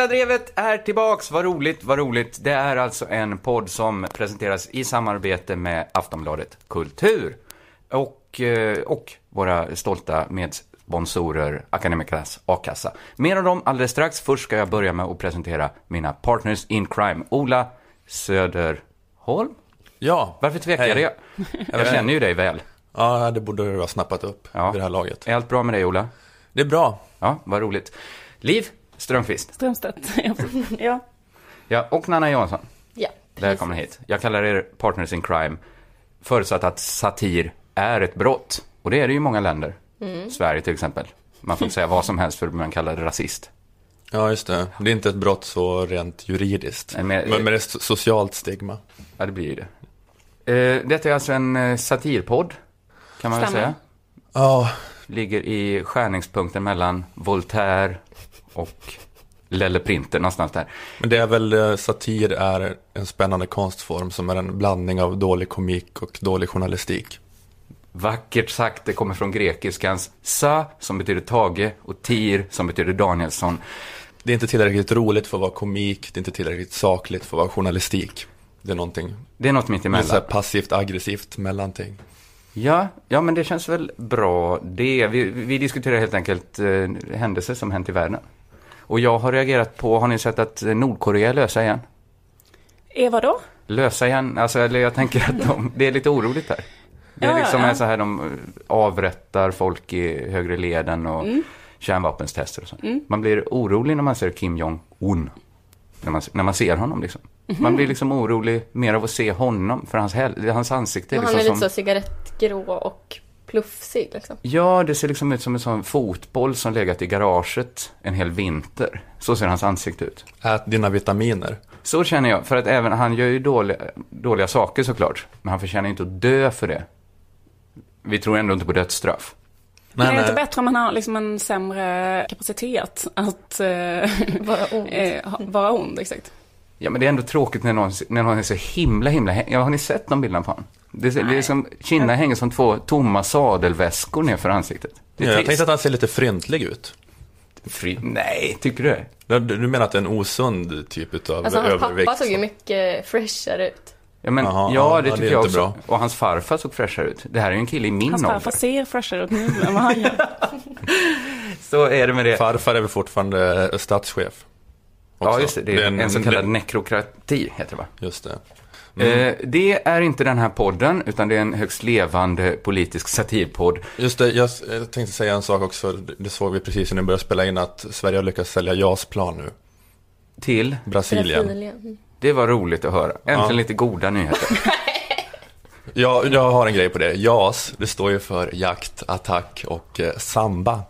Gilladrevet är tillbaks, vad roligt, vad roligt. Det är alltså en podd som presenteras i samarbete med Aftonbladet Kultur. Och, eh, och våra stolta medsponsorer Akademikernas A-kassa. Mer om dem alldeles strax. Först ska jag börja med att presentera mina partners in crime. Ola Söderholm? Ja. Varför tvekade Hej. jag? Jag känner ju dig väl. Ja, det borde du ha snappat upp Ja. vid det här laget. Är allt bra med dig, Ola? Det är bra. Ja, vad roligt. Liv Strömqvist. Strömstedt. ja. Ja, och Nanna Jansson. Ja, Välkomna hit. Jag kallar er partners in crime förutsatt att satir är ett brott. Och det är det ju i många länder. Sverige till exempel. Man får inte säga vad som helst för man kallar det rasist. Ja, just det. Det är inte ett brott så rent juridiskt. Men, men- men, det är ett so- socialt stigma. Ja, det blir ju det. Eh, detta är alltså en eh, satirpodd, kan man väl Stämmer. säga. Ja, Ligger i skärningspunkten mellan Voltaire och Lelle Printer, någonstans där. men det är väl, eh, satir är en spännande konstform som är en blandning av dålig komik och dålig journalistik. Vackert sagt, det kommer från grekiskans sa, som betyder tage, och tir, som betyder Danielsson. Det är inte tillräckligt roligt för att vara komik, det är inte tillräckligt sakligt för att vara journalistik. Det är någonting, Det är något mitt det är så emellan. passivt aggressivt mellanting. Ja, ja, men det känns väl bra det. Vi, vi diskuterar helt enkelt eh, händelser som hänt i världen. Och jag har reagerat på, har ni sett att Nordkorea är lösa igen? Eva då? Lösa igen, alltså eller jag tänker att de, det är lite oroligt där. Det är Ja, liksom ja. är så här, de avrättar folk i högre leden och Mm. kärnvapenstester och så. Man blir orolig när man ser Kim Jong-Un. När man, när man ser honom liksom. Mhm. Man blir liksom orolig mer av att se honom, för hans, hans ansikte är Men han liksom är lite som... så cigarettgrå och plufsig liksom. Ja, det ser liksom ut som en sån fotboll som legat i garaget en hel vinter. Så ser hans ansikte ut. Ät dina vitaminer. Så känner jag, för att även, han gör ju dåliga, dåliga saker såklart. Men han förtjänar inte att dö för det. Vi tror ändå inte på dödsstraff. Men är det nej. inte bättre om man har liksom en sämre kapacitet att eh, Vara ond. eh, vara ond? Exakt. Ja, men det är ändå tråkigt när någon, när någon är så himla, himla... Ja, har ni sett de bilderna på honom? Det, det är som, kinderna hänger som två tomma sadelväskor ner för ansiktet. Ja, jag tänkte att han ser lite fryntlig ut. Fri... Nej, tycker du det? Du, du menar att det är en osund typ av Alltså hans övervikt? pappa såg ju mycket freshare ut. Ja, men, Jaha, ja, ja, det ja, tycker det jag också. bra. Och hans farfar såg fräschare ut. Det här är ju en kille i min Hans ålder. farfar ser fräschare ut nu än vad han gör. Så är det med det. Farfar är väl fortfarande eh, statschef? Ja, också. just det. Det är en, en- så kallad det- nekrokrati, heter det va? Just det. Eh, det är inte den här podden, utan det är en högst levande politisk satirpodd. Just det, jag, jag tänkte säga en sak också. Det såg vi precis när vi började spela in att Sverige har lyckats sälja JAS-plan nu. Till, Brasilien. Brasilien. det var roligt att höra. Äntligen Ja. lite goda nyheter. Ja, jag har en grej på det. JAS, det står ju för jakt, attack och eh, samba.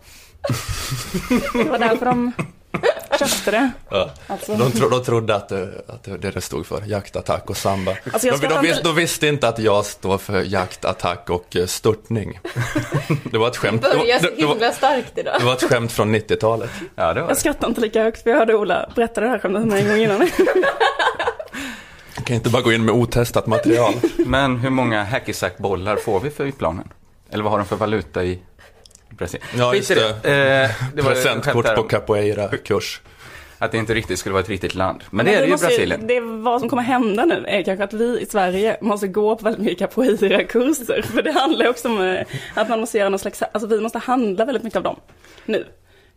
Det var därför de köpte det. Ja. Alltså. De, tro, de trodde att det, att det stod för, jakt, attack och samba. Alltså, jag de, de, vis, de visste inte att JAS står för jakt, attack och eh, störtning. Det var ett skämt. Det Börjar så var, det, var, himla starkt idag. det var ett skämt från 90-talet. Ja, det var Jag skrattar inte lika högt för jag hörde Ola berätta det här skämtet mig en gång innan. Jag kan inte bara gå in med otestat material. Men hur många hackysack-bollar får vi för planen? Eller vad har de för valuta i Ja, just det. Eh, det var Presentkort på capoeira-kurs. Att det inte riktigt skulle vara ett riktigt land. Men det är det ju Brasilien. Det vad som kommer hända nu är kanske att vi i Sverige måste gå på väldigt mycket capoeira-kurser. För det handlar också om eh, att man måste göra någon slags, alltså vi måste handla väldigt mycket av dem. Nu.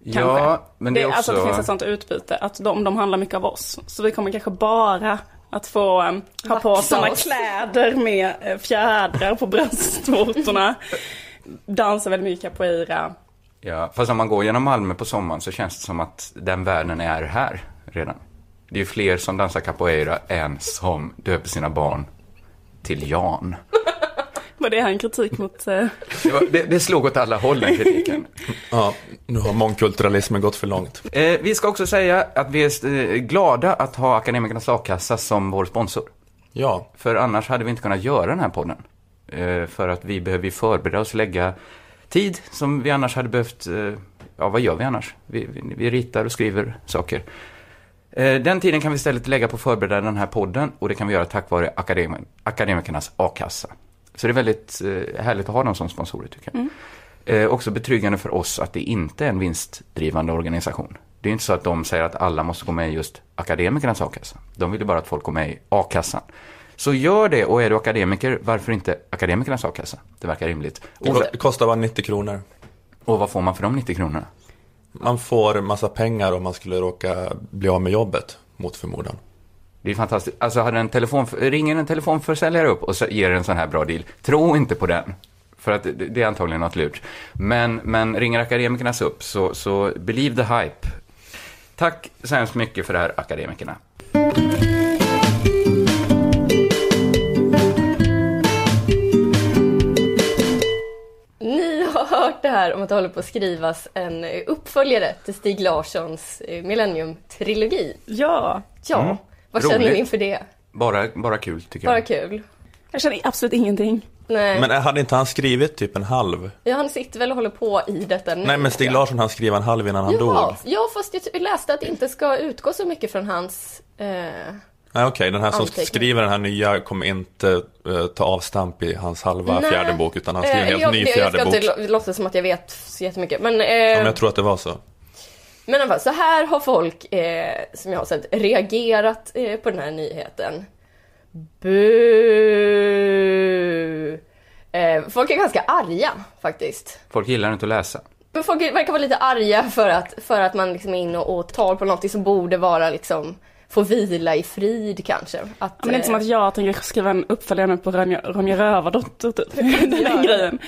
Kanske. Ja, men det är också... Alltså att det finns ett sånt utbyte, att de, de handlar mycket av oss. Så vi kommer kanske bara att få um, ha på Vaxa sådana oss. kläder med eh, fjädrar på bröstvårtorna. Dansa väldigt mycket capoeira. Ja, fast om man går genom Malmö på sommaren så känns det som att den världen är här redan. Det är ju fler som dansar capoeira än som döper sina barn till Jan. Var det här en kritik mot... eh, Det, var, det, det slog åt alla håll den kritiken. Ja, nu har mångkulturalismen gått för långt. Eh, vi ska också säga att vi är eh, glada att ha Akademikernas A-kassa som vår sponsor. Ja, För annars hade vi inte kunnat göra den här podden. Eh, för att vi behöver förbereda oss, lägga tid som vi annars hade behövt. Eh, ja, vad gör vi annars? Vi, vi, vi ritar och skriver saker. Eh, den tiden kan vi istället lägga på att förbereda den här podden och det kan vi göra tack vare akademi- Akademikernas A-kassa. Så det är väldigt härligt att ha dem som sponsorer tycker jag. Eh, också betryggande för oss att det inte är en vinstdrivande organisation. Det är inte så att de säger att alla måste gå med i just akademikernas a-kassa. De vill ju bara att folk går med i a-kassan. Så gör det, och är du akademiker, varför inte akademikernas a-kassa? Det verkar rimligt. Och, det kostar bara 90 kronor. och vad får man för de 90 kronorna? Man får massa pengar om man skulle råka bli av med jobbet, mot förmodan. Det är fantastiskt. Alltså, hade en telefon, ringer en telefonförsäljare upp och ger en sån här bra deal, tro inte på den. För att det, det är antagligen något lurt. Men, men ringer akademikernas upp, så, så believe the hype. Tack så hemskt mycket för det här, akademikerna. Det här om att det håller på att skrivas en eh, uppföljare till Stig Larssons eh, Millennium-trilogi. Ja, Ja, Mm. vad känner Roligt. ni inför det? Bara, bara kul, tycker Bara jag. kul. jag känner absolut ingenting. Nej, Men hade inte han skrivit typ en halv? ja, han sitter väl och håller på i detta nu. Nej men Stig. Larsson han skrev en halv innan han Ja, dog. ja, fast jag läste att det inte ska utgå så mycket från hans... Eh, Nej okej, den här som Anteckning. skriver den här nya kommer inte eh, ta avstamp i hans halva Nej. fjärde bok utan han skriver en eh, helt jag, ny jag fjärde ska bok. inte lå- låtsas som att jag vet så jättemycket. Men, eh, Ja, men jag tror att det var så. Men i alla fall, så här har folk, eh, som jag har sett, reagerat eh, på den här nyheten. Bu. Eh, folk är ganska arga faktiskt. Folk gillar inte att läsa. Men folk verkar vara lite arga för att, för att man liksom är inne och, och tar på något som borde vara liksom, få vila i frid kanske. Att, Men det är inte som eh, att jag tänker skriva en uppföljare nu på Ronja, Ronja Rövardotter typ. Den det. grejen.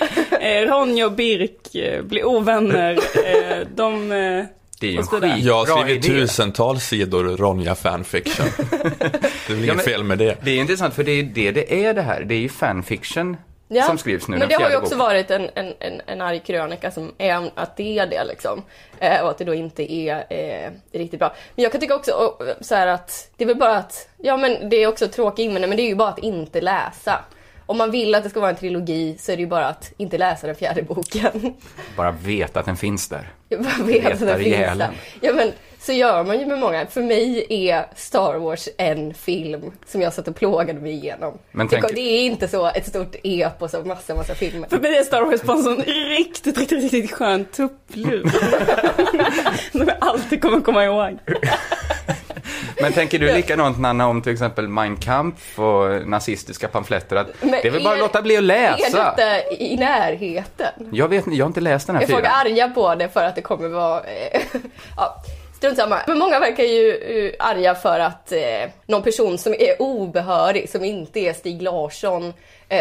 Eh, Ronja och Birk eh, blir ovänner. Eh, de... Eh, Det är ju en skitbra Jag har skrivit tusentals sidor Ronja fanfiction. det är väl Ja, inget men- fel med det. Det är intressant, för det är det det är det här. Det är ju fanfiction Ja, som skrivs nu, Men det har ju också boken. varit en, en, en, en arg krönika som är att det är det liksom. Eh, och att det då inte är eh, riktigt bra. Men jag kan tycka också och, så här att det är väl bara att, ja men det är också tråkig invändning men det är ju bara att inte läsa. Om man vill att det ska vara en trilogi så är det ju bara att inte läsa den fjärde boken. Bara veta att den finns där. Bara vet att den finns där. Ja men så gör man ju med många. För mig är Star Wars en film som jag satt och plågade mig igenom. Men det, tänk- det är inte så ett stort epos av massa, massa filmer. för mig är Star Wars bara en sån riktigt, riktigt, riktigt skön tupplur. Som jag alltid kommer komma ihåg. Men tänker du likadant Nanna om till exempel Mein Kampf och nazistiska pamfletter? Att Men det är väl bara att låta bli att Är läsa? detta i närheten? Jag vet inte, jag har inte läst den här Är folk fyran. arga på det för att det kommer vara... Eh, ja, strunt samma. Men många verkar ju eh, arga för att eh, någon person som är obehörig, som inte är Stig Larsson,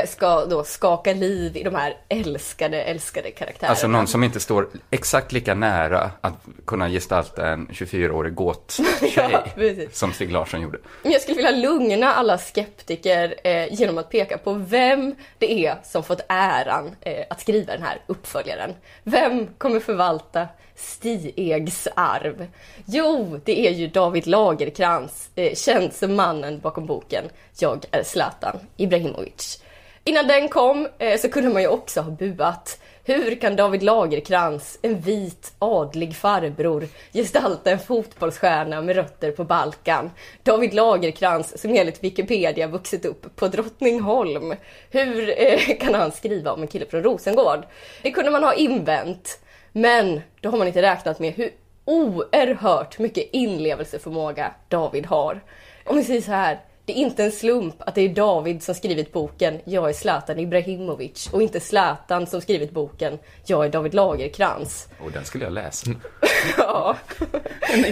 ska då skaka liv i de här älskade, älskade karaktärerna. Alltså någon som inte står exakt lika nära att kunna gestalta en 24-årig gåttjej Ja, som Stig Larsson gjorde. Men jag skulle vilja lugna alla skeptiker eh, genom att peka på vem det är som fått äran eh, att skriva den här uppföljaren. Vem kommer förvalta Stiegs arv? Jo, det är ju David Lagerkrans, eh, känd som mannen bakom boken Jag är Zlatan Ibrahimovic. Innan den kom eh, så kunde man ju också ha buat. Hur kan David Lagerkrans, en vit adlig farbror, gestalta en fotbollsstjärna med rötter på Balkan? David Lagerkrans som enligt Wikipedia vuxit upp på Drottningholm. Hur eh, kan han skriva om en kille från Rosengård? Det kunde man ha invänt. Men då har man inte räknat med hur oerhört mycket inlevelseförmåga David har. Om vi säger så här. Det är inte en slump att det är David som skrivit boken Jag är Zlatan Ibrahimovic och inte Zlatan som skrivit boken Jag är David Lagerkrans. Och den skulle jag läsa. Ja,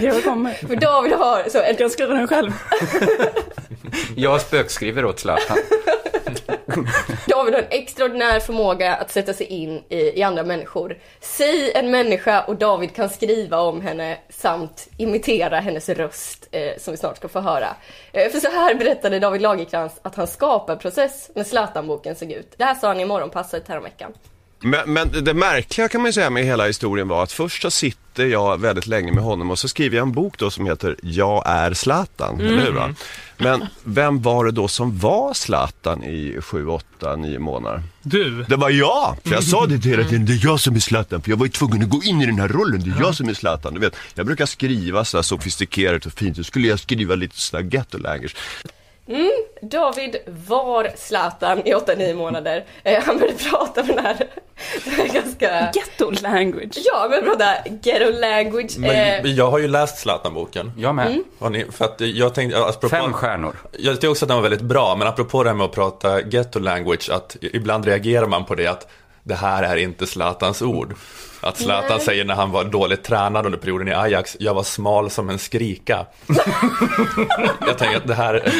kanske kommer. för David har så en Jag skriva den själv. Jag spökskriver åt Zlatan. David har en extraordinär förmåga att sätta sig in i, i andra människor. Säg en människa och David kan skriva om henne samt imitera hennes röst eh, som vi snart ska få höra. Eh, för så här berättade David Lagerkrans att hans skaparprocess med Zlatan-boken såg ut. Det här sa han i Morgonpasset häromveckan. Men, men det märkliga kan man ju säga med hela historien var att först så sitter jag väldigt länge med honom och så skriver jag en bok då som heter Jag är Zlatan, eller hur? Va? Men vem var det då som var Zlatan i sju, åtta, nio månader? Du. Det var jag! För jag sa det till hela tiden, det är jag som är Zlatan, för jag var ju tvungen att gå in i den här rollen, det är jag som är Zlatan. Du vet, jag brukar skriva så sofistikerat och fint, så skulle jag skriva lite sådär ghetto language. David var Zlatan i 8-9 månader. Eh, han började prata med den här, den här ganska... Ghetto language. Ja, men prata ghetto language. Eh, Men jag har ju läst Zlatan-boken. Jag med. Mm. Ni, för att jag tänkte, apropå, Fem stjärnor. Jag tycker också att den var väldigt bra, men apropå det här med att prata ghetto language, att ibland reagerar man på det att det här är inte Zlatans ord. Att Zlatan Nej. säger när han var dåligt tränad under perioden i Ajax, jag var smal som en skrika. jag tänker att det här,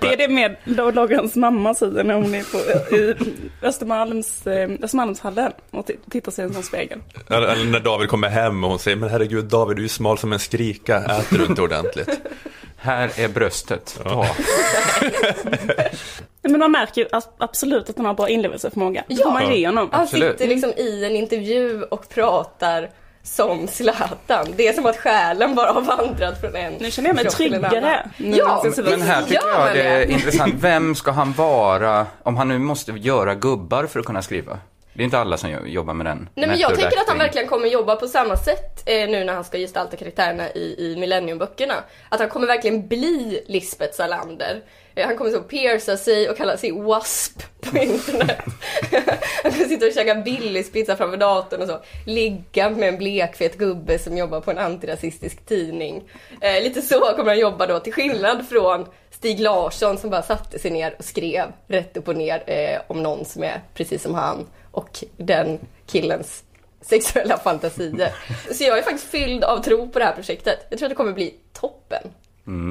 Det är det med Logans mamma säger när hon är på i Östermalms, eh, Östermalmshallen och tittar sig i en sån spegel. eller när David kommer hem och hon säger, men herregud David, du är smal som en skrika, äter du inte ordentligt? Här är bröstet. Ta. Men man märker ju absolut att han har bra inlevelseförmåga. Ja. får man ge honom. Han sitter liksom i en intervju och pratar som Zlatan. Det är som att själen bara har vandrat från en Nu känner jag mig tryggare. Ja, Men här tycker Ja, jag det är intressant. Vem ska han vara om han nu måste göra gubbar för att kunna skriva? Det är inte alla som jo- jobbar med den. Nej men jag tänker att han verkligen kommer jobba på samma sätt eh, nu när han ska gestalta karaktärerna i, i Millenniumböckerna. Att han kommer verkligen bli Lisbeth Salander. Eh, han kommer så pierca sig och kalla sig WASP på internet. han kommer sitta och käka Billys pizza framför datorn och så. Ligga med en blekfet gubbe som jobbar på en antirasistisk tidning. Eh, lite så kommer han jobba då, till skillnad från Stig Larsson som bara satte sig ner och skrev rätt upp och ner eh, om någon som är precis som han och den killens sexuella fantasier. Så jag är faktiskt fylld av tro på det här projektet. Jag tror att det kommer bli toppen.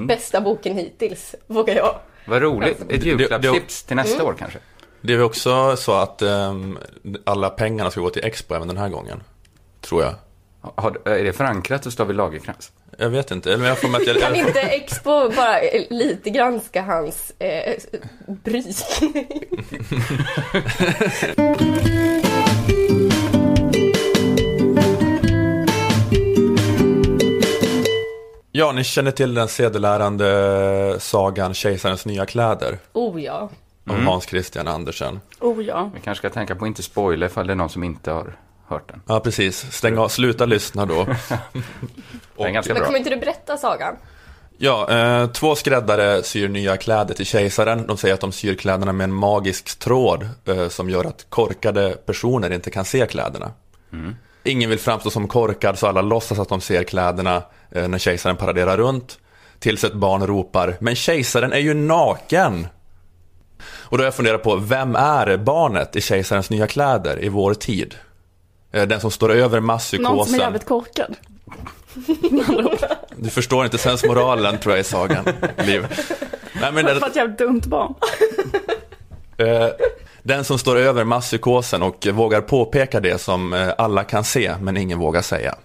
Bästa boken hittills, vågar jag. Vad roligt. Ett julklappstips till nästa Mm. år kanske. Det är också så att ehm, alla pengarna ska gå till Expo även den här gången. Tror jag. Har, är det förankrat hos David Lagercrantz? Jag vet inte, eller jag får med att jag, Kan inte Expo bara eh, lite granska hans eh, brytning? Ja, ni känner till den sedelärande sagan Kejsarens nya kläder Oh ja. av Hans Christian Andersen. Oh ja. Vi kanske ska tänka på att inte spoila ifall det är någon som inte har hört den. Ja, precis. Stäng av, sluta lyssna då. Det är ganska Men kommer inte du berätta sagan? Ja, eh, två skräddare syr nya kläder till kejsaren. De säger att de syr kläderna med en magisk tråd eh, som gör att korkade personer inte kan se kläderna. Ingen vill framstå som korkad så alla låtsas att de ser kläderna eh, när kejsaren paraderar runt. Tills ett barn ropar, men kejsaren är ju naken! Och då har jag funderat på, vem är barnet i kejsarens nya kläder i vår tid? Eh, Den som står över Någon som är masspsykosen. jävligt korkad. Du förstår inte sensmoralen tror jag i sagan, Liv. Nej, men För det, ett jävligt dumt barn. eh, den som står över masspsykosen och vågar påpeka det som eh, alla kan se men ingen vågar säga.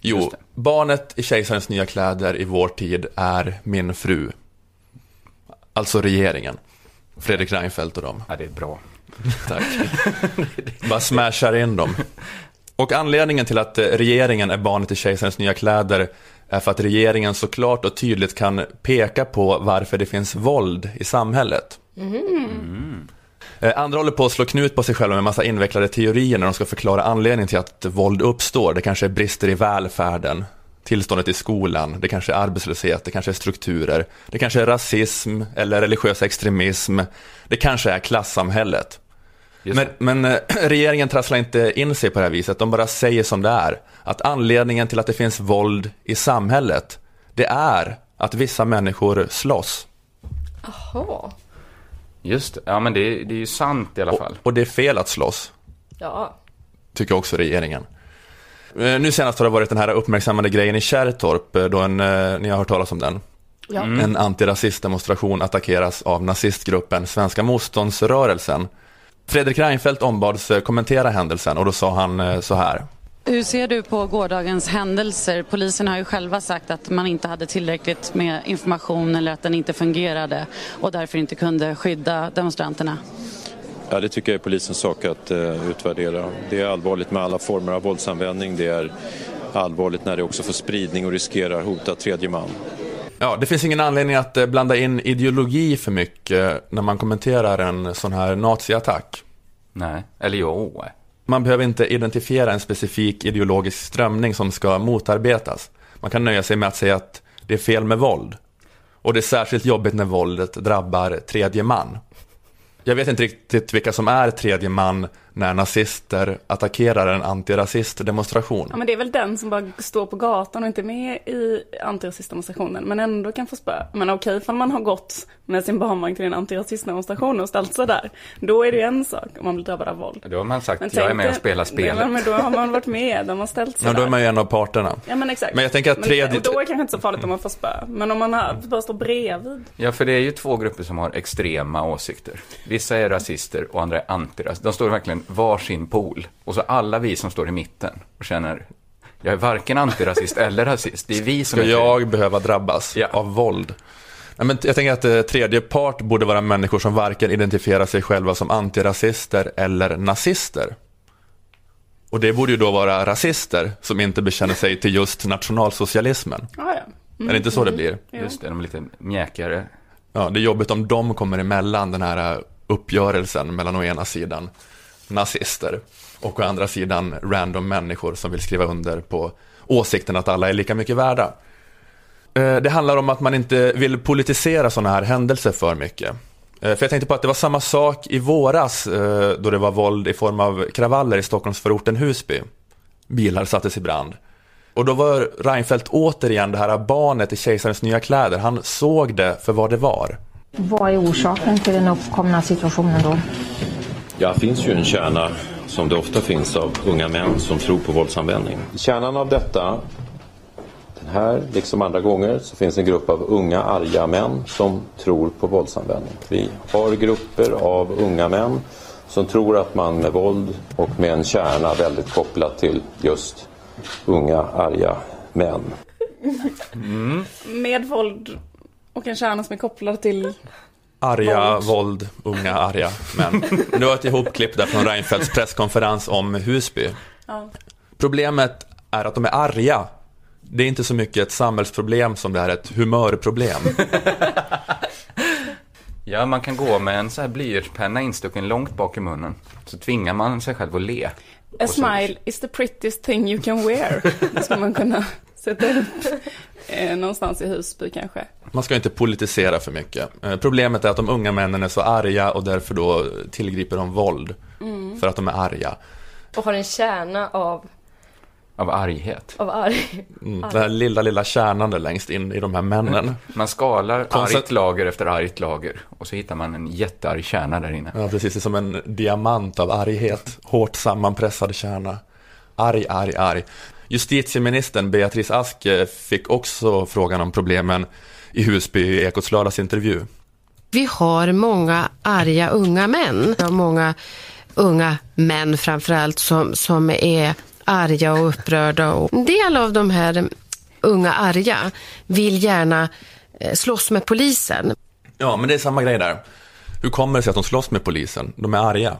Jo, barnet i kejsarens nya kläder i vår tid är min fru. Alltså regeringen. Fredrik Reinfeldt och dem. Ja, det är bra. Tack. Bara smashar in dem. Och anledningen till att eh, regeringen är barnet i kejsarens nya kläder är för att regeringen så klart och tydligt kan peka på varför det finns våld i samhället. Eh, Andra håller på att slå knut på sig själva med massa invecklade teorier när de ska förklara anledningen till att våld uppstår. Det kanske är brister i välfärden, tillståndet i skolan, det kanske är arbetslöshet, det kanske är strukturer, det kanske är rasism eller religiös extremism, det kanske är klassamhället. Men, men eh, regeringen trasslar inte in sig på det här viset, de bara säger som det är. Att anledningen till att det finns våld i samhället, det är att vissa människor slåss. Jaha. Just det. Ja, men det, är- det är ju sant i alla Och, fall. och det är fel att slåss, Ja. tycker också regeringen. Eh, Nu senast har det varit den här uppmärksammade grejen i Kärrtorp, eh, då en, ni har hört talas om den. Ja. En antirasistdemonstration attackeras av nazistgruppen Svenska motståndsrörelsen. Fredrik Reinfeldt ombads eh, kommentera händelsen och då sa han eh, så här. Hur ser du på gårdagens händelser? Polisen har ju själva sagt att man inte hade tillräckligt med information eller att den inte fungerade och därför inte kunde skydda demonstranterna. Ja, det tycker jag är polisens sak att eh, utvärdera. Det är allvarligt med alla former av våldsanvändning. Det är allvarligt när det också får spridning och riskerar hota tredje man. Ja, det finns ingen anledning att eh, blanda in ideologi för mycket när man kommenterar en sån här naziattack. Nej. Eller jo. Man behöver inte identifiera en specifik ideologisk strömning som ska motarbetas. Man kan nöja sig med att säga att det är fel med våld. Och det är särskilt jobbigt när våldet drabbar tredje man. Jag vet inte riktigt vilka som är tredje man när nazister attackerar en antirasistdemonstration. Ja men det är väl den som bara står på gatan och inte är med i antirasistdemonstrationen men ändå kan få spö. Men okej ifall man har gått med sin barnvagn till en antirasistdemonstration och ställt sig där. Då är det ju en sak om man blir drabbad av våld. Då har man sagt, Men jag är tänk med och spelar spelet. Ja, men då har man varit med, de har ställt sig Ja, då är där. man ju en av parterna. Ja men exakt. Men jag tänker att tredje- och då är det kanske inte så farligt om man får spö. Men om man har, bara står bredvid. Ja, för det är ju två grupper som har extrema åsikter. Vissa är rasister och andra är antirasister. De står verkligen varsin pol. Och så alla vi som står i mitten och känner, jag är varken antirasist eller rasist. Det är vi som Ska är jag behöva drabbas Ja. av våld? Nej, men jag tänker att eh, tredje part borde vara människor som varken identifierar sig själva som antirasister eller nazister. Och det borde ju då vara rasister som inte bekänner sig till just nationalsocialismen. Ja, ja. Är det inte så det blir? Just det, de är lite mjäkigare. Ja, det är jobbigt om de kommer emellan den här eh, uppgörelsen mellan å ena sidan nazister och å andra sidan random människor som vill skriva under på åsikten att alla är lika mycket värda. Eh, det handlar om att man inte vill politisera sådana här händelser för mycket. Eh, för jag tänkte på att det var samma sak i våras eh, då det var våld i form av kravaller i Stockholmsförorten Husby. Bilar sattes i brand. Och då var Reinfeldt återigen det här barnet i Kejsarens nya kläder. Han såg det för vad det var. Vad är orsaken till den uppkomna situationen då? Ja, finns ju en kärna, som det ofta finns, av unga män som tror på våldsanvändning. I kärnan av detta, den här liksom andra gånger, så finns en grupp av unga arga män som tror på våldsanvändning. Vi har grupper av unga män som tror att man med våld och med en kärna väldigt kopplat till just unga arga män Med våld och en kärna som är kopplad till Arga, Våld. våld, unga, arga män. Det var ett ihopklipp där från Reinfeldts presskonferens om Husby. Ja. Problemet är att de är arga. Det är inte så mycket ett samhällsproblem som det är ett humörproblem. Ja, man kan gå med en så här blyertspenna instucken långt bak i munnen. Så tvingar man sig själv att le. A Och så- smile is the prettiest thing you can wear. Det ska man kunna sätta upp eh, någonstans i Husby kanske. Man ska inte politisera för mycket. Eh, Problemet är att de unga männen är så arga och därför då tillgriper de våld. För att de är arga. Och har en kärna av, Av arghet. av arg. Mm, den här lilla, lilla kärnan där längst in i de här männen. Man skalar Konstigt. argt lager efter argt lager. Och så hittar man en jättearg kärna där inne. Ja, precis. Det är som en diamant av arghet. Hårt sammanpressad kärna. Arg, arg, arg. Justitieministern Beatrice Ask eh, fick också frågan om problemen i Husby i Ekots lördagsintervju. Vi har många arga unga män. Och många unga män framförallt som, som är arga och upprörda. Och en del av de här unga arga vill gärna eh, slåss med polisen. Ja, men det är samma grej där. Hur kommer det sig att de slåss med polisen? De är arga.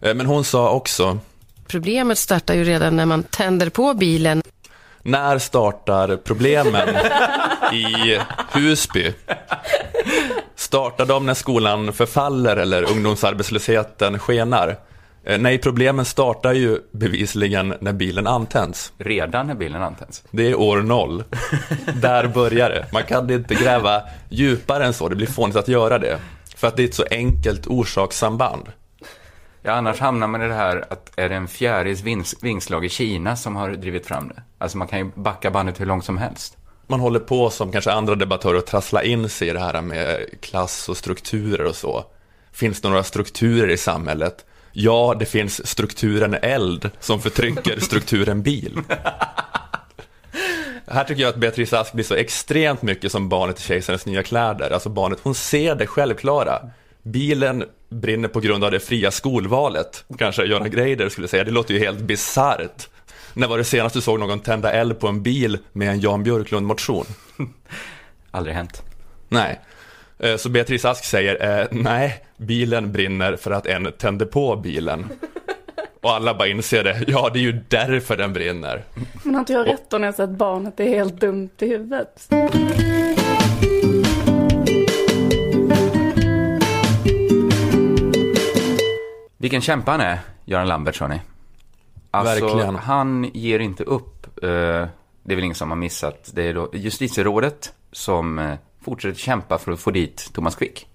Eh, Men hon sa också, Problemet startar ju redan när man tänder på bilen. när startar problemen i Husby? Startar de när skolan förfaller eller ungdomsarbetslösheten skenar? Eh, Nej, problemen startar ju bevisligen när bilen antänds. Redan när bilen antänds. Det är år noll. Där börjar det. Man kan inte gräva djupare än så, det blir fånigt att göra det. För att det är ett så enkelt orsakssamband. Ja, annars hamnar man i det här att är det en fjärils vings, vingslag i Kina som har drivit fram det? Alltså man kan ju backa bandet hur långt som helst. Man håller på som kanske andra debattörer att trassla in sig i det här med klass och strukturer och så. Finns det några strukturer i samhället? Ja, det finns strukturen eld som förtrycker strukturen bil. Här tycker jag att Beatrice Ask blir så extremt mycket som barnet i Kejsarens nya kläder. Alltså barnet, hon ser det självklara. Bilen brinner på grund av det fria skolvalet. Kanske Göran Greider skulle säga. Det låter ju helt bisarrt. När var det senast du såg någon tända eld på en bil med en Jan Björklund-motion? Aldrig hänt. Nej. Eh, Så Beatrice Ask säger, eh, nej, bilen brinner för att en tände på bilen. Och alla bara inser det, ja det är ju därför den brinner. Men har inte jag rätt då när jag säger att barnet är helt dumt i huvudet? Vilken kämpe han är, Göran Lambert, sa ni. Alltså, Verkligen. han ger inte upp. Eh, det är väl ingen som har missat. Det är då justitierådet som eh, fortsätter kämpa för att få dit Thomas Quick.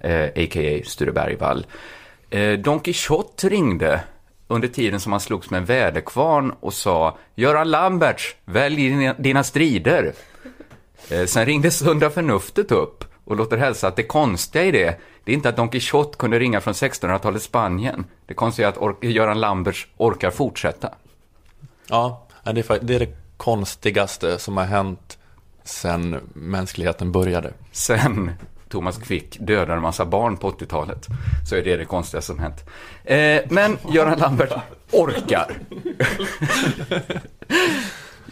Eh, a.k.a. Sture Bergvall. Eh, Don Quixote ringde under tiden som han slogs med en väderkvarn och sa Göran Lamberts, välj dina, dina strider. Eh, sen ringde Sunda Förnuftet upp och låter hälsa att det konstiga i det, det är inte att Don Quixote kunde ringa från 1600-talets Spanien. Det konstiga är att or- Göran Lamberts orkar fortsätta. Ja, det är, fa- det är det konstigaste som har hänt sen mänskligheten började. Sen Thomas Quick dödade en massa barn på 80-talet, så är det det konstigaste som hänt. Eh, men Göran Lambert orkar.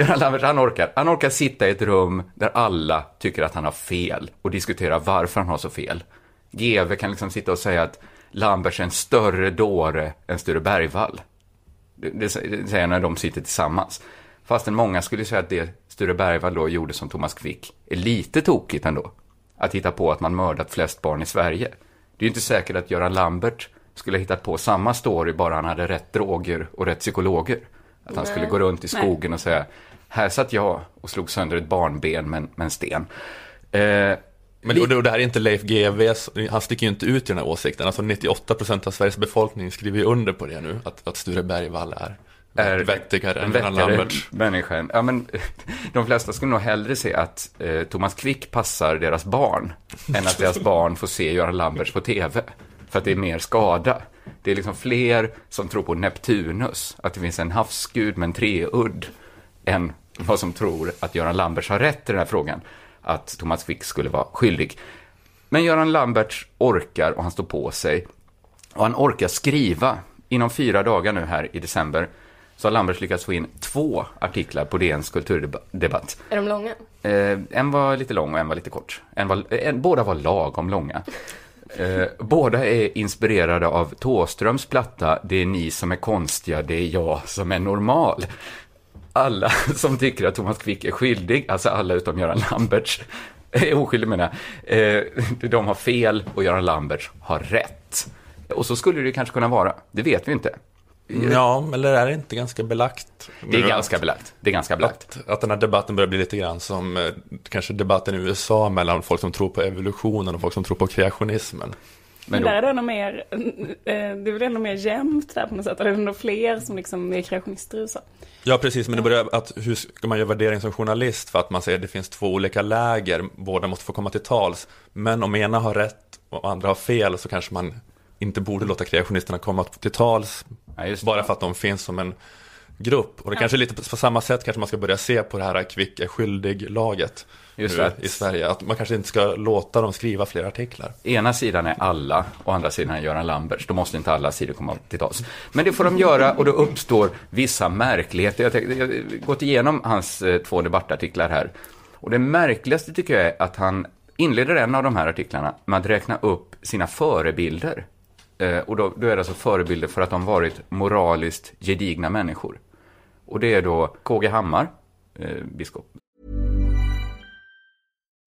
Göran Lambert, han orkar. Han orkar sitta i ett rum där alla tycker att han har fel och diskutera varför han har så fel. GV kan liksom sitta och säga att Lamberts är en större dåre än Sture Bergvall. Det, det säger jag när de sitter tillsammans. Fastän många skulle säga att det Sture Bergvall då gjorde som Thomas Quick är lite tokigt ändå. Att hitta på att man mördat flest barn i Sverige. Det är ju inte säkert att Göran Lambert skulle ha hittat på samma story bara han hade rätt droger och rätt psykologer. Att han skulle gå runt i skogen och säga, här satt jag och slog sönder ett barnben med med en sten. Eh, Men och det, här är inte Leif GW, han sticker ju inte ut i den här åsikten. Alltså 98% av Sveriges befolkning skriver ju under på det nu, att, att Sture Bergvall är, är vettigare än Göran Lambert. människa. Ja, men, de flesta skulle nog hellre se att eh, Thomas Quick passar deras barn än att deras barn får se Göran Lamberts på tv. För att det är mer skada. Det är liksom fler som tror på Neptunus, att det finns en havsgud med en treudd, än vad som tror att Göran Lamberts har rätt i den här frågan, att Thomas Quick skulle vara skyldig. Men Göran Lamberts orkar och han står på sig. Och han orkar skriva. Inom fyra dagar nu här i december så har Lamberts lyckats få in två artiklar på DNs kulturdebatt. Är de långa? Eh, en var lite lång och en var lite kort. En var, en, båda var lagom långa. Eh, båda är inspirerade av Tåströms platta Det är ni som är konstiga, det är jag som är normal. Alla som tycker att Thomas Quick är skyldig, alltså alla utom Göran Lamberts, är oskyldig menar jag, eh, de har fel och Göran Lamberts har rätt. Och så skulle det kanske kunna vara, det vet vi inte. Ja, eller är det inte ganska belagt? Det är ganska belagt. Det är ganska belagt. Att, att den här debatten börjar bli lite grann som eh, kanske debatten i USA mellan folk som tror på evolutionen och folk som tror på kreationismen. Men då- där är det ändå mer, eh, det är väl ändå mer jämnt där på något sätt. Eller det är ändå fler som liksom är kreationister i USA. Ja, precis, men det börjar att hur ska man göra värdering som journalist för att man säger att det finns två olika läger, båda måste få komma till tals. Men om ena har rätt och andra har fel så kanske man inte borde låta kreationisterna komma till tals Ja, bara för att de finns som en grupp. Och det kanske är lite på samma sätt kanske man ska börja se på det här Kvick är skyldig-laget Just nu i Sverige. Att man kanske inte ska låta dem skriva fler artiklar. Ena sidan är alla och andra sidan är Göran Lamberts. Då måste inte alla sidor komma till tals. Men det får de göra och då uppstår vissa märkligheter. Jag, tänkte, jag har gått igenom hans eh, två debattartiklar här. Och det märkligaste tycker jag är att han inleder en av de här artiklarna med att räkna upp sina förebilder. Eh, och då, då är det alltså förebilder för att de varit moraliskt gedigna människor. Och det är då KG Hammar, eh, biskop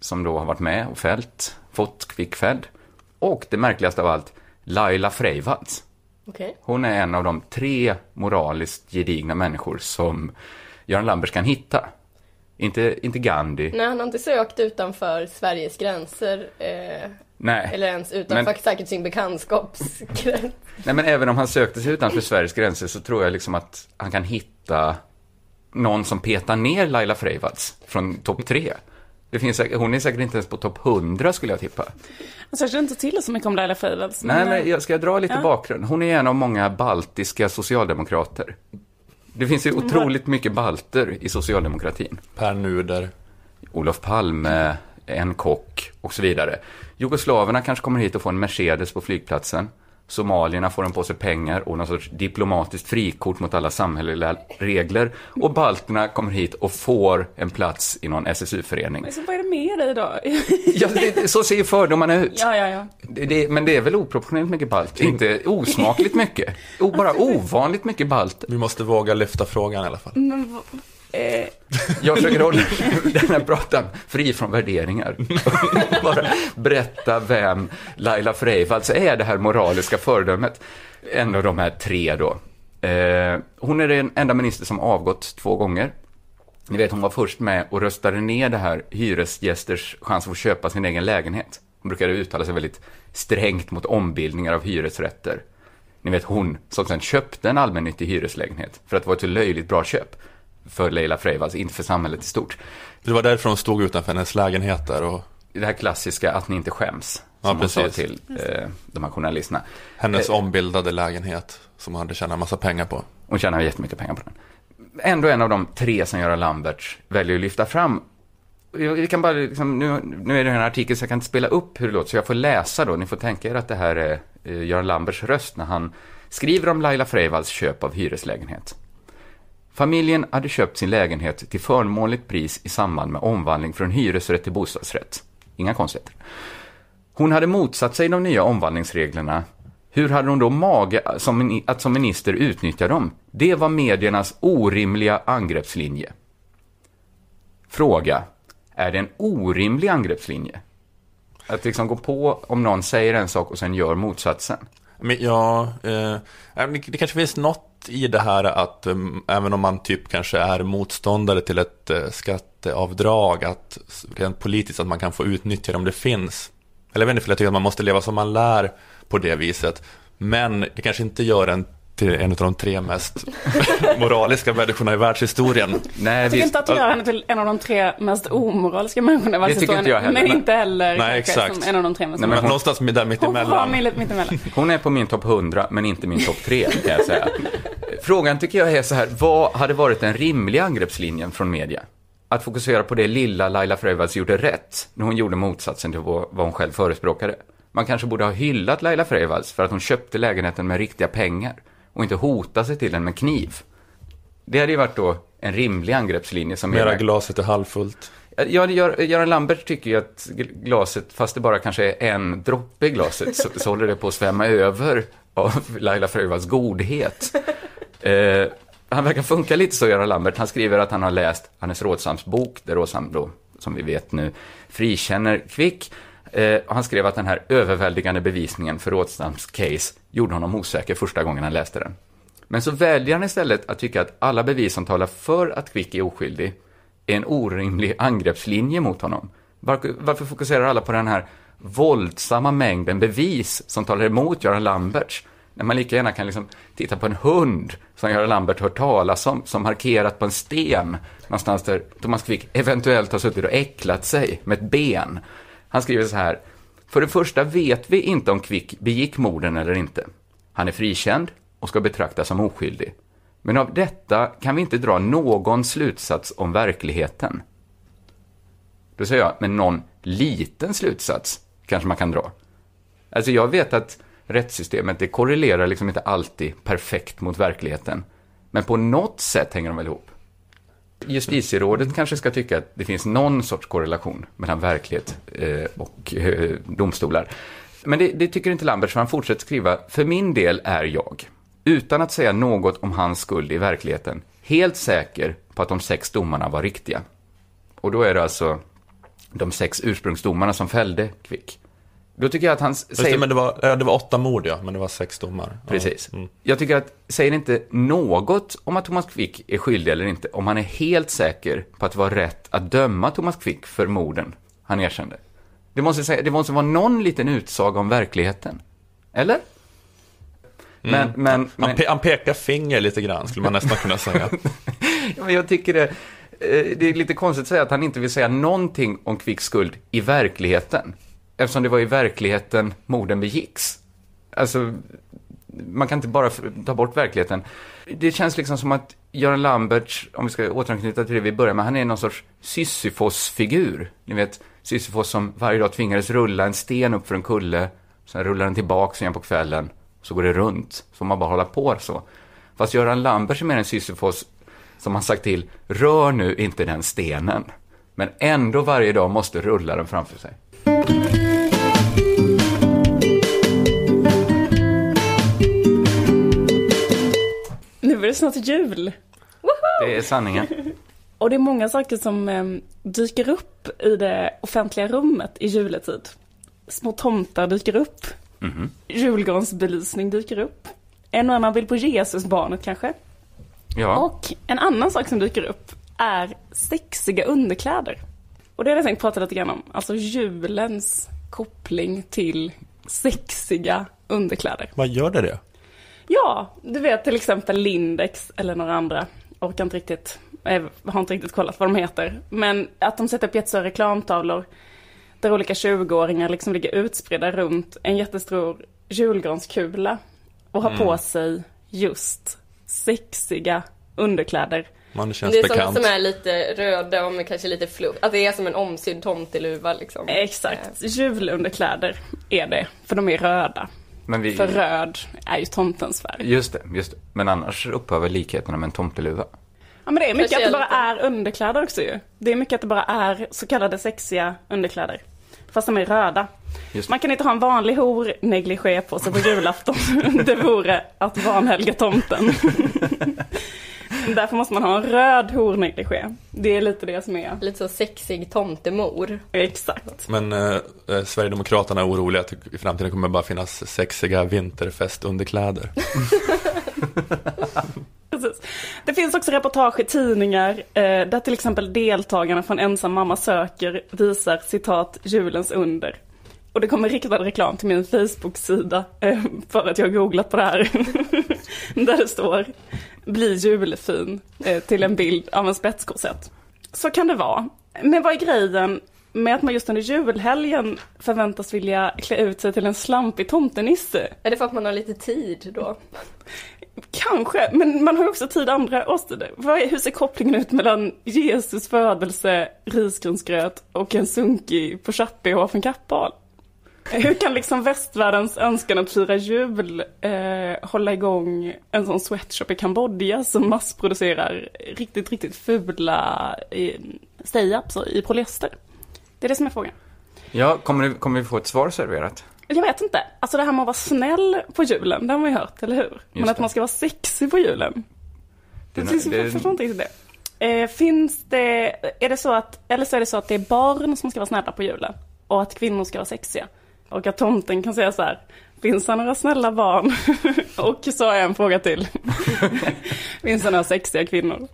som då har varit med och fällt, fått Kvick fälld. Och det märkligaste av allt, Laila Freivalds. Okej. Hon är en av de tre moraliskt gedigna människor som Göran Lambers kan hitta. Inte, inte Gandhi, Nej, han har inte sökt utanför Sveriges gränser. Eh, nej. eller ens utanför Men- säkert sin bekantskapsgräns. nej. Men även om han sökte sig utanför Sveriges gränser så tror jag liksom att han kan hitta någon som petar ner Laila Freivalds från topp tre. Det finns, säkert- hon är säkert inte ens på topp 100 skulle jag tippa. Alltså, jag känner inte till så mycket om Laila Freivalds. Nej, men jag ska dra lite Ja. bakgrund. Hon är en av många baltiska socialdemokrater. Det finns ju otroligt mycket balter i socialdemokratin. Per Nuder. Olof Palme, en kock och så vidare. Jugoslaverna kanske kommer hit och får en Mercedes på flygplatsen. Somalierna får en påse pengar och någon sorts diplomatiskt frikort mot alla samhälleliga regler. Och balterna kommer hit och får en plats i någon SSU-förening. Så vad är det med dig då? Ja, det, så ser ju fördomarna ut. ja, ja, ja. Det, det, men det är väl oproportionerligt mycket balt, inte osmakligt mycket. O, bara ovanligt mycket balt. Vi måste våga lyfta frågan i alla fall. Men, eh, Jag försöker hålla den här pratan fri från värderingar. Bara berätta vem Laila Freivalds alltså är, det här moraliska föredömet. En av de här tre då. Eh, hon är den enda minister som avgått två gånger. Ni vet, hon var först med och röstade ner det här hyresgästers chans att få köpa sin egen lägenhet. Hon brukade uttala sig väldigt strängt mot ombildningar av hyresrätter. Ni vet hon som sen köpte en allmännyttig hyreslägenhet för att det var ett så löjligt bra köp för Leila Freivalds, inte för samhället i stort. Det var därför de stod utanför hennes lägenhet där och Det här klassiska att ni inte skäms, Ja, som hon sa till eh, de här journalisterna. hennes Eh. ombildade lägenhet som hon hade tjänat massa pengar på. Hon tjänar jättemycket pengar på den. Ändå en av de tre som Göran Lamberts väljer att lyfta fram. Vi kan bara, liksom, nu, nu är det en artikel så jag kan inte spela upp hur det låter, så jag får läsa då. Ni får tänka er att det här är eh, Göran Lamberts röst när han skriver om Laila Freivalds köp av hyreslägenhet. Familjen hade köpt sin lägenhet till förmånligt pris i samband med omvandling från hyresrätt till bostadsrätt. Inga konstigheter. Hon hade motsatt sig de nya omvandlingsreglerna. Hur hade hon då mage att som minister utnyttja dem? Det var mediernas orimliga angreppslinje. Fråga. Är det en orimlig angreppslinje? Att liksom gå på om någon säger en sak och sen gör motsatsen. Men ja, eh, det kanske finns något i det här att um, även om man typ kanske är motståndare till ett eh, skatteavdrag, att rent politiskt att man kan få utnyttja det om det finns. Eller jag vet inte, för jag tycker att man måste leva som man lär på det viset. Men det kanske inte gör en till en av de tre mest moraliska människorna i världshistorien. Nej, jag tycker inte att det gör henne till en av de tre mest omoraliska människorna i Det tycker inte jag världshistorien. heller. Men inte heller Nej, exakt. som en av de tre mest Nej, men hon- någonstans där mitt Hon var emellan. mitt mitt emellan. Hon är på min topp 100, men inte min topp 3, kan jag säga. Frågan tycker jag är så här, vad hade varit den rimliga angreppslinjen från media? Att fokusera på det lilla Laila Freivalds gjorde rätt, när hon gjorde motsatsen till vad vad hon själv förespråkade. Man kanske borde ha hyllat Laila Freivalds för att hon köpte lägenheten med riktiga pengar och inte hota sig till den med kniv. Det hade ju varit då en rimlig angreppslinje som Mera media- glaset är halvfullt. Ja, Gör- Göran Lambert tycker ju att gl- glaset, fast det bara kanske är en droppe i glaset, så, så håller det på att svämma över av Laila Freivalds godhet. Eh, han verkar funka lite så, Göran Lambert. Han skriver att han har läst Hannes Rådshams bok, där Rådsham då, som vi vet nu, frikänner Kvick. Eh, han skrev att den här överväldigande bevisningen för Rådstams case gjorde honom osäker första gången han läste den. Men så väljer han istället att tycka att alla bevis som talar för att Quick är oskyldig är en orimlig angreppslinje mot honom. Varför, varför fokuserar alla på den här våldsamma mängden bevis som talar emot Göran Lamberts? När man lika gärna kan liksom titta på en hund som Göran Lambert hört talas om, som markerat på en sten någonstans där Thomas Quick eventuellt har suttit och äcklat sig med ett ben. Han skriver så här. För det första vet vi inte om Quick begick morden eller inte. Han är frikänd och ska betraktas som oskyldig. Men av detta kan vi inte dra någon slutsats om verkligheten. Då säger jag, men någon liten slutsats kanske man kan dra. Alltså jag vet att rättssystemet, det korrelerar liksom inte alltid perfekt mot verkligheten. Men på något sätt hänger de väl ihop. Justitierådet kanske ska tycka att det finns någon sorts korrelation mellan verklighet eh, och eh, domstolar. Men det, det tycker inte Lambert, så han fortsätter skriva, för min del är jag, utan att säga något om hans skuld i verkligheten, helt säker på att de sex domarna var riktiga. Och då är det alltså de sex ursprungsdomarna som fällde Quick. Då tycker jag att han Just säger... det, men det var, ja, det var åtta mord ja, men det var sex domar. Ja. Precis. Mm. Jag tycker att, säger inte något om att Thomas Quick är skyldig eller inte, om han är helt säker på att det var rätt att döma Thomas Quick för morden han erkände. Det måste, säga, det måste vara någon liten utsaga om verkligheten. Eller? Men, Mm. men, Han, men, pe han pekar finger lite grann, skulle man nästan kunna säga. Ja, men jag tycker det, eh, det är lite konstigt att säga att han inte vill säga någonting om kvickskuld i verkligheten. Eftersom det var i verkligheten morden begicks. Alltså, man kan inte bara ta bort verkligheten. Det känns liksom som att Göran Lamberts, om vi ska återanknyta till det vi började med, han är någon sorts Sisyfos-figur. Ni vet, Sisyfos som varje dag tvingades rulla en sten upp för en kulle, sen rullar den tillbaks igen på kvällen, så går det runt. Så får man bara hålla på så. Fast Göran Lamberts är mer en Sisyfos som har sagt till, rör nu inte den stenen. Men ändå varje dag måste rulla den framför sig. Är det snart jul. Det är sanningen. Och det är många saker som eh, dyker upp i det offentliga rummet i juletid. Små tomtar dyker upp. Mhm. Julgransbelysning dyker upp. En och annan bild på Jesusbarnet kanske. Ja. Och en annan sak som dyker upp är sexiga underkläder. Och det har jag tänkt prata lite grann om. Alltså julens koppling till sexiga underkläder. Vad gör det det? Ja, du vet till exempel Lindex eller några andra. Orkar inte riktigt, eh, har inte riktigt kollat vad de heter. Men att de sätter upp jättestora reklamtavlor där olika 20-åringar liksom ligger utspridda runt en jättestor julgranskula och har på sig just sexiga underkläder. Man det känns Det är bekant. sådana som är lite röda och med kanske lite fluff. Att det är som en omsydd tomteluva liksom. Exakt, julunderkläder är det, för de är röda. Men vi, För röd är ju tomtens färg. just det, just det. Men annars upphör väl likheterna med en tomteluva. Ja men det är mycket att det bara Speciellt. är underkläder också ju. Det är mycket att det bara är så kallade sexiga underkläder. Fast de är röda. Man kan inte ha en vanlig hor-negligé på sig på julafton. det vore att vanhelga tomten. Därför måste man ha en röd hor-negligé. Det är lite det som är. Lite så sexig tomtemor. Exakt. Men eh, eh, Sverigedemokraterna är oroliga att det i framtiden kommer bara finnas sexiga vinterfestunderkläder. Precis. Det finns också reportage i tidningar eh, där till exempel deltagarna från Ensam mamma söker visar citat julens under. Och det kommer riktad reklam till min Facebook-sida eh, för att jag har googlat på det här. där det står bli julfin eh, till en bild av en spetskorsett. Så kan det vara. Men vad är grejen med att man just under julhelgen förväntas vilja klä ut sig till en slampig tomtenisse? Är det för att man har lite tid då? Kanske, men man har ju också tid andra årstider. Hur ser kopplingen ut mellan Jesus födelse, risgrynsgröt och en sunkig på från Kappahl? Hur kan liksom västvärldens önskan att fira jul eh, hålla igång en sån sweatshop i Kambodja som massproducerar riktigt, riktigt fula eh, stay-ups i polyester? Det är det som är frågan. Ja, kommer, det, kommer vi få ett svar serverat? Jag vet inte. Alltså det här med att vara snäll på julen, det har man ju hört, eller hur? Men att det. man ska vara sexig på julen. Det det är- jag förstår inte riktigt det. Eh, finns det, är det så att, eller så är det så att det är barn som ska vara snälla på julen och att kvinnor ska vara sexiga. Och att tomten kan säga så här, finns det några snälla barn? och så har jag en fråga till. finns det några sexiga kvinnor?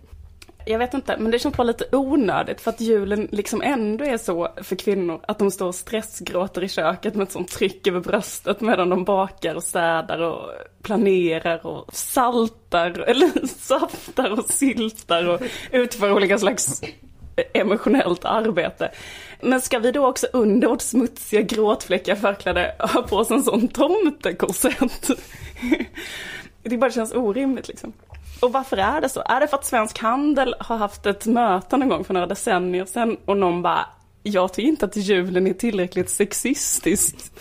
Jag vet inte, men det känns bara lite onödigt för att julen liksom ändå är så för kvinnor att de står och stressgråter i köket med ett sånt tryck över bröstet medan de bakar och städar och planerar och saltar eller saftar och syltar och utför olika slags emotionellt arbete. Men ska vi då också under vårt smutsiga gråtfläckiga förkläde ha på oss en sån tomtekorsett? Det bara känns orimligt liksom. Och varför är det så? Är det för att Svensk Handel har haft ett möte någon gång för några decennier sedan och någon bara, jag tycker inte att julen är tillräckligt sexistiskt.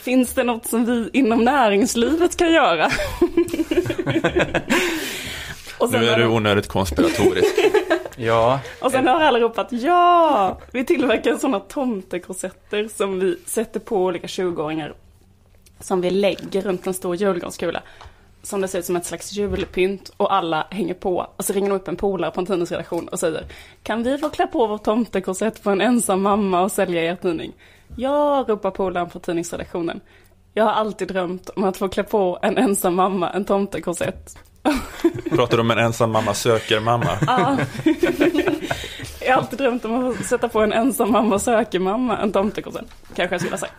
Finns det något som vi inom näringslivet kan göra? Nu är du onödigt konspiratorisk. Ja, och sen har alla ropat ja! Vi tillverkar sådana tomtekorsetter som vi sätter på olika 20-åringar. Som vi lägger runt en stor julgranskula. Som det ser ut som ett slags julpynt och alla hänger på. Och så ringer de upp en polare på en tidningsredaktion och säger Kan vi få klä på vår tomtekorsett på en ensam mamma och sälja er tidning? Ja, ropar polaren på tidningsredaktionen. Jag har alltid drömt om att få klä på en ensam mamma en tomtekorsett. Pratar du om en ensam mamma söker mamma? Ja. Jag har alltid drömt om att sätta på en ensam mamma söker mamma en tomtekorsett. Kanske jag skulle säga.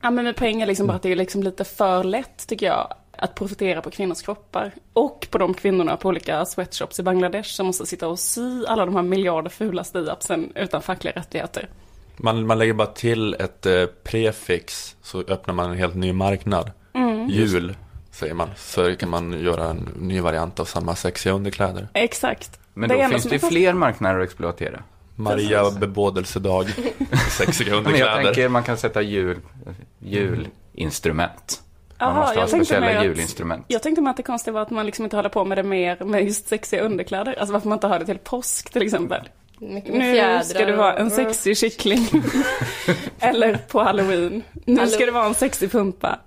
Ja men med poängen liksom bara att det är liksom lite för lätt tycker jag. att profitera på kvinnors kroppar. Och på de kvinnorna på olika sweatshops i Bangladesh som måste sitta och sy alla de här miljarder fula stiapsen utan fackliga rättigheter. Man, man lägger bara till ett eh, prefix så öppnar man en helt ny marknad. Mm. Jul säger man. Så kan man göra en ny variant av samma sexiga underkläder. Exakt. Men Det då finns det fler marknader att exploatera. Maria bebådelsedag, sexiga Men jag underkläder. tänker man kan sätta jul, julinstrument. Man måste ha jag tänkte speciella att- julinstrument. Jag tänkte mig att det konstiga var att man liksom inte håller på med det mer med just sexiga underkläder. Alltså varför man inte har det till påsk till exempel. Nu ska du vara en sexig kyckling. Eller på halloween. Nu ska du vara en sexig pumpa.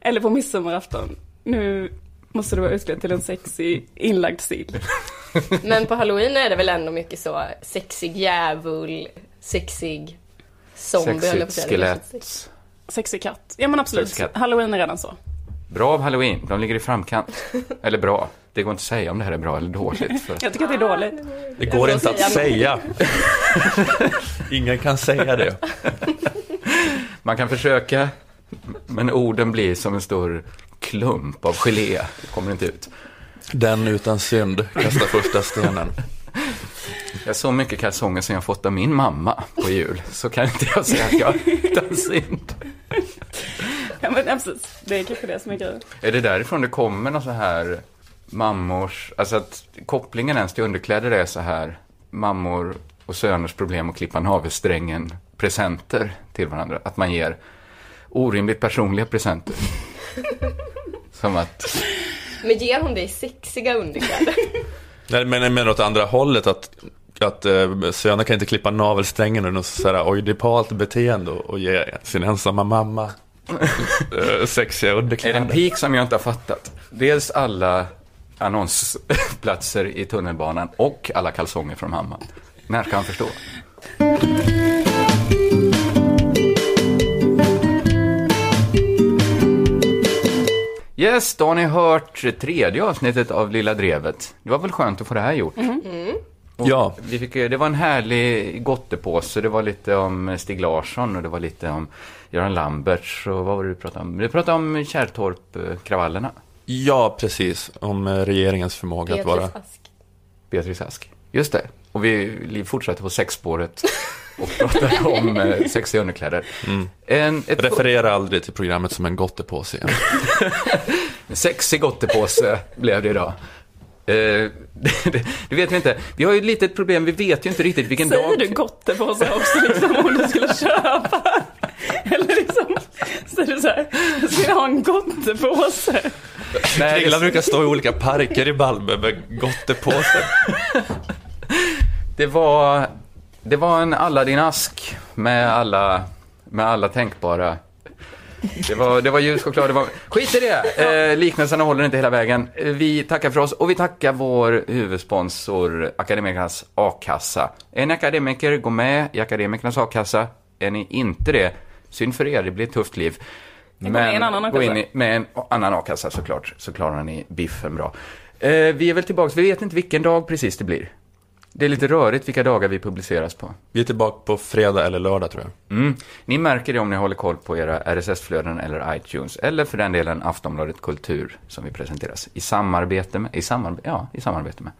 Eller på midsommarafton. Nu måste du vara utklädd till en sexig inlagd sill. Men på halloween är det väl ändå mycket så sexig djävul, sexig zombie Sexigt skelett. Sexig katt. Ja men absolut. Sexig katt. Halloween är redan så. Bra av halloween, de ligger i framkant. Eller bra, det går inte att säga om det här är bra eller dåligt. För... Jag tycker att det är dåligt. Det går inte att säga. Ingen kan säga det. Man kan försöka, men orden blir som en stor klump av gelé. Kommer inte ut. Den utan synd kastar första stenen. Jag har så mycket kalsonger som jag fått av min mamma på jul, så kan inte jag säga att jag är utan synd. Ja men precis. Det är kanske det som är grejen. Är det därifrån det kommer någon så här mammors, alltså att kopplingen ens till underkläder är så här mammor och söners problem att klippa navelsträngen presenter till varandra. Att man ger orimligt personliga presenter. Som att, Men ger hon dig sexiga underkläder? Nej, men men åt andra hållet att, att eh, söner kan inte klippa navelsträngen och något sådär oidipalt beteende och, och ge sin ensamma mamma eh, sexiga är det en underkläder. pik som jag inte har fattat? Dels alla annonsplatser i tunnelbanan och alla kalsonger från mamma. När ska han förstå? Yes, då har ni hört tredje avsnittet av Lilla Drevet. Det var väl skönt att få det här gjort? Och Ja. Vi fick, det var en härlig gottepåse. Det var lite om Stig Larsson och det var lite om Göran Lamberts och vad var det du pratade om? Du pratade om Kärrtorp-kravallerna. Ja, precis. Om eh, regeringens förmåga att vara... Beatrice Ask. Beatrice Ask. Just det. Och vi fortsätter på sexspåret och pratar om eh, sexiga underkläder. En, ett, Referera aldrig till programmet som en gottepåse igen. en sexig gottepåse blev det idag. Eh, det, vet vi inte. Vi har ju ett litet problem, vi vet ju inte riktigt vilken Säger dag... du gottepåse också liksom om du skulle köpa? Eller liksom, säger du så här, ska jag ha en gottepåse? Nej, Kringlan det, brukar stå i olika parker i Malmö med gottepåse. det, var, det var en Aladdin-ask med alla, med alla tänkbara... Det var, det var ljuschoklad, det var... Skit i det! Eh, liknelserna håller inte hela vägen. Eh, Vi tackar för oss och vi tackar vår huvudsponsor Akademikernas A-kassa. Är ni akademiker, gå med i Akademikernas A-kassa. Är ni inte det, synd för er, det blir ett tufft liv. gå med i en annan gå in i, med en annan a-kassa såklart, så klarar ni biffen bra. Eh, vi är väl tillbaka, vi vet inte vilken dag precis det blir. Det är lite rörigt vilka dagar vi publiceras på. Vi är tillbaka på fredag eller lördag tror jag. Mm. Ni märker det om ni håller koll på era RSS-flöden eller iTunes, eller för den delen Aftonbladet Kultur som vi presenteras i samarbete med. I samarbete, ja, i samarbete med.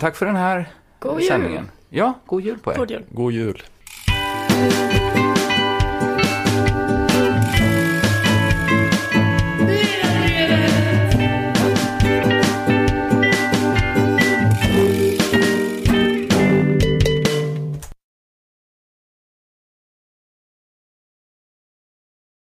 Tack för den här God jul. sändningen. Ja, god jul på er. God jul. God jul.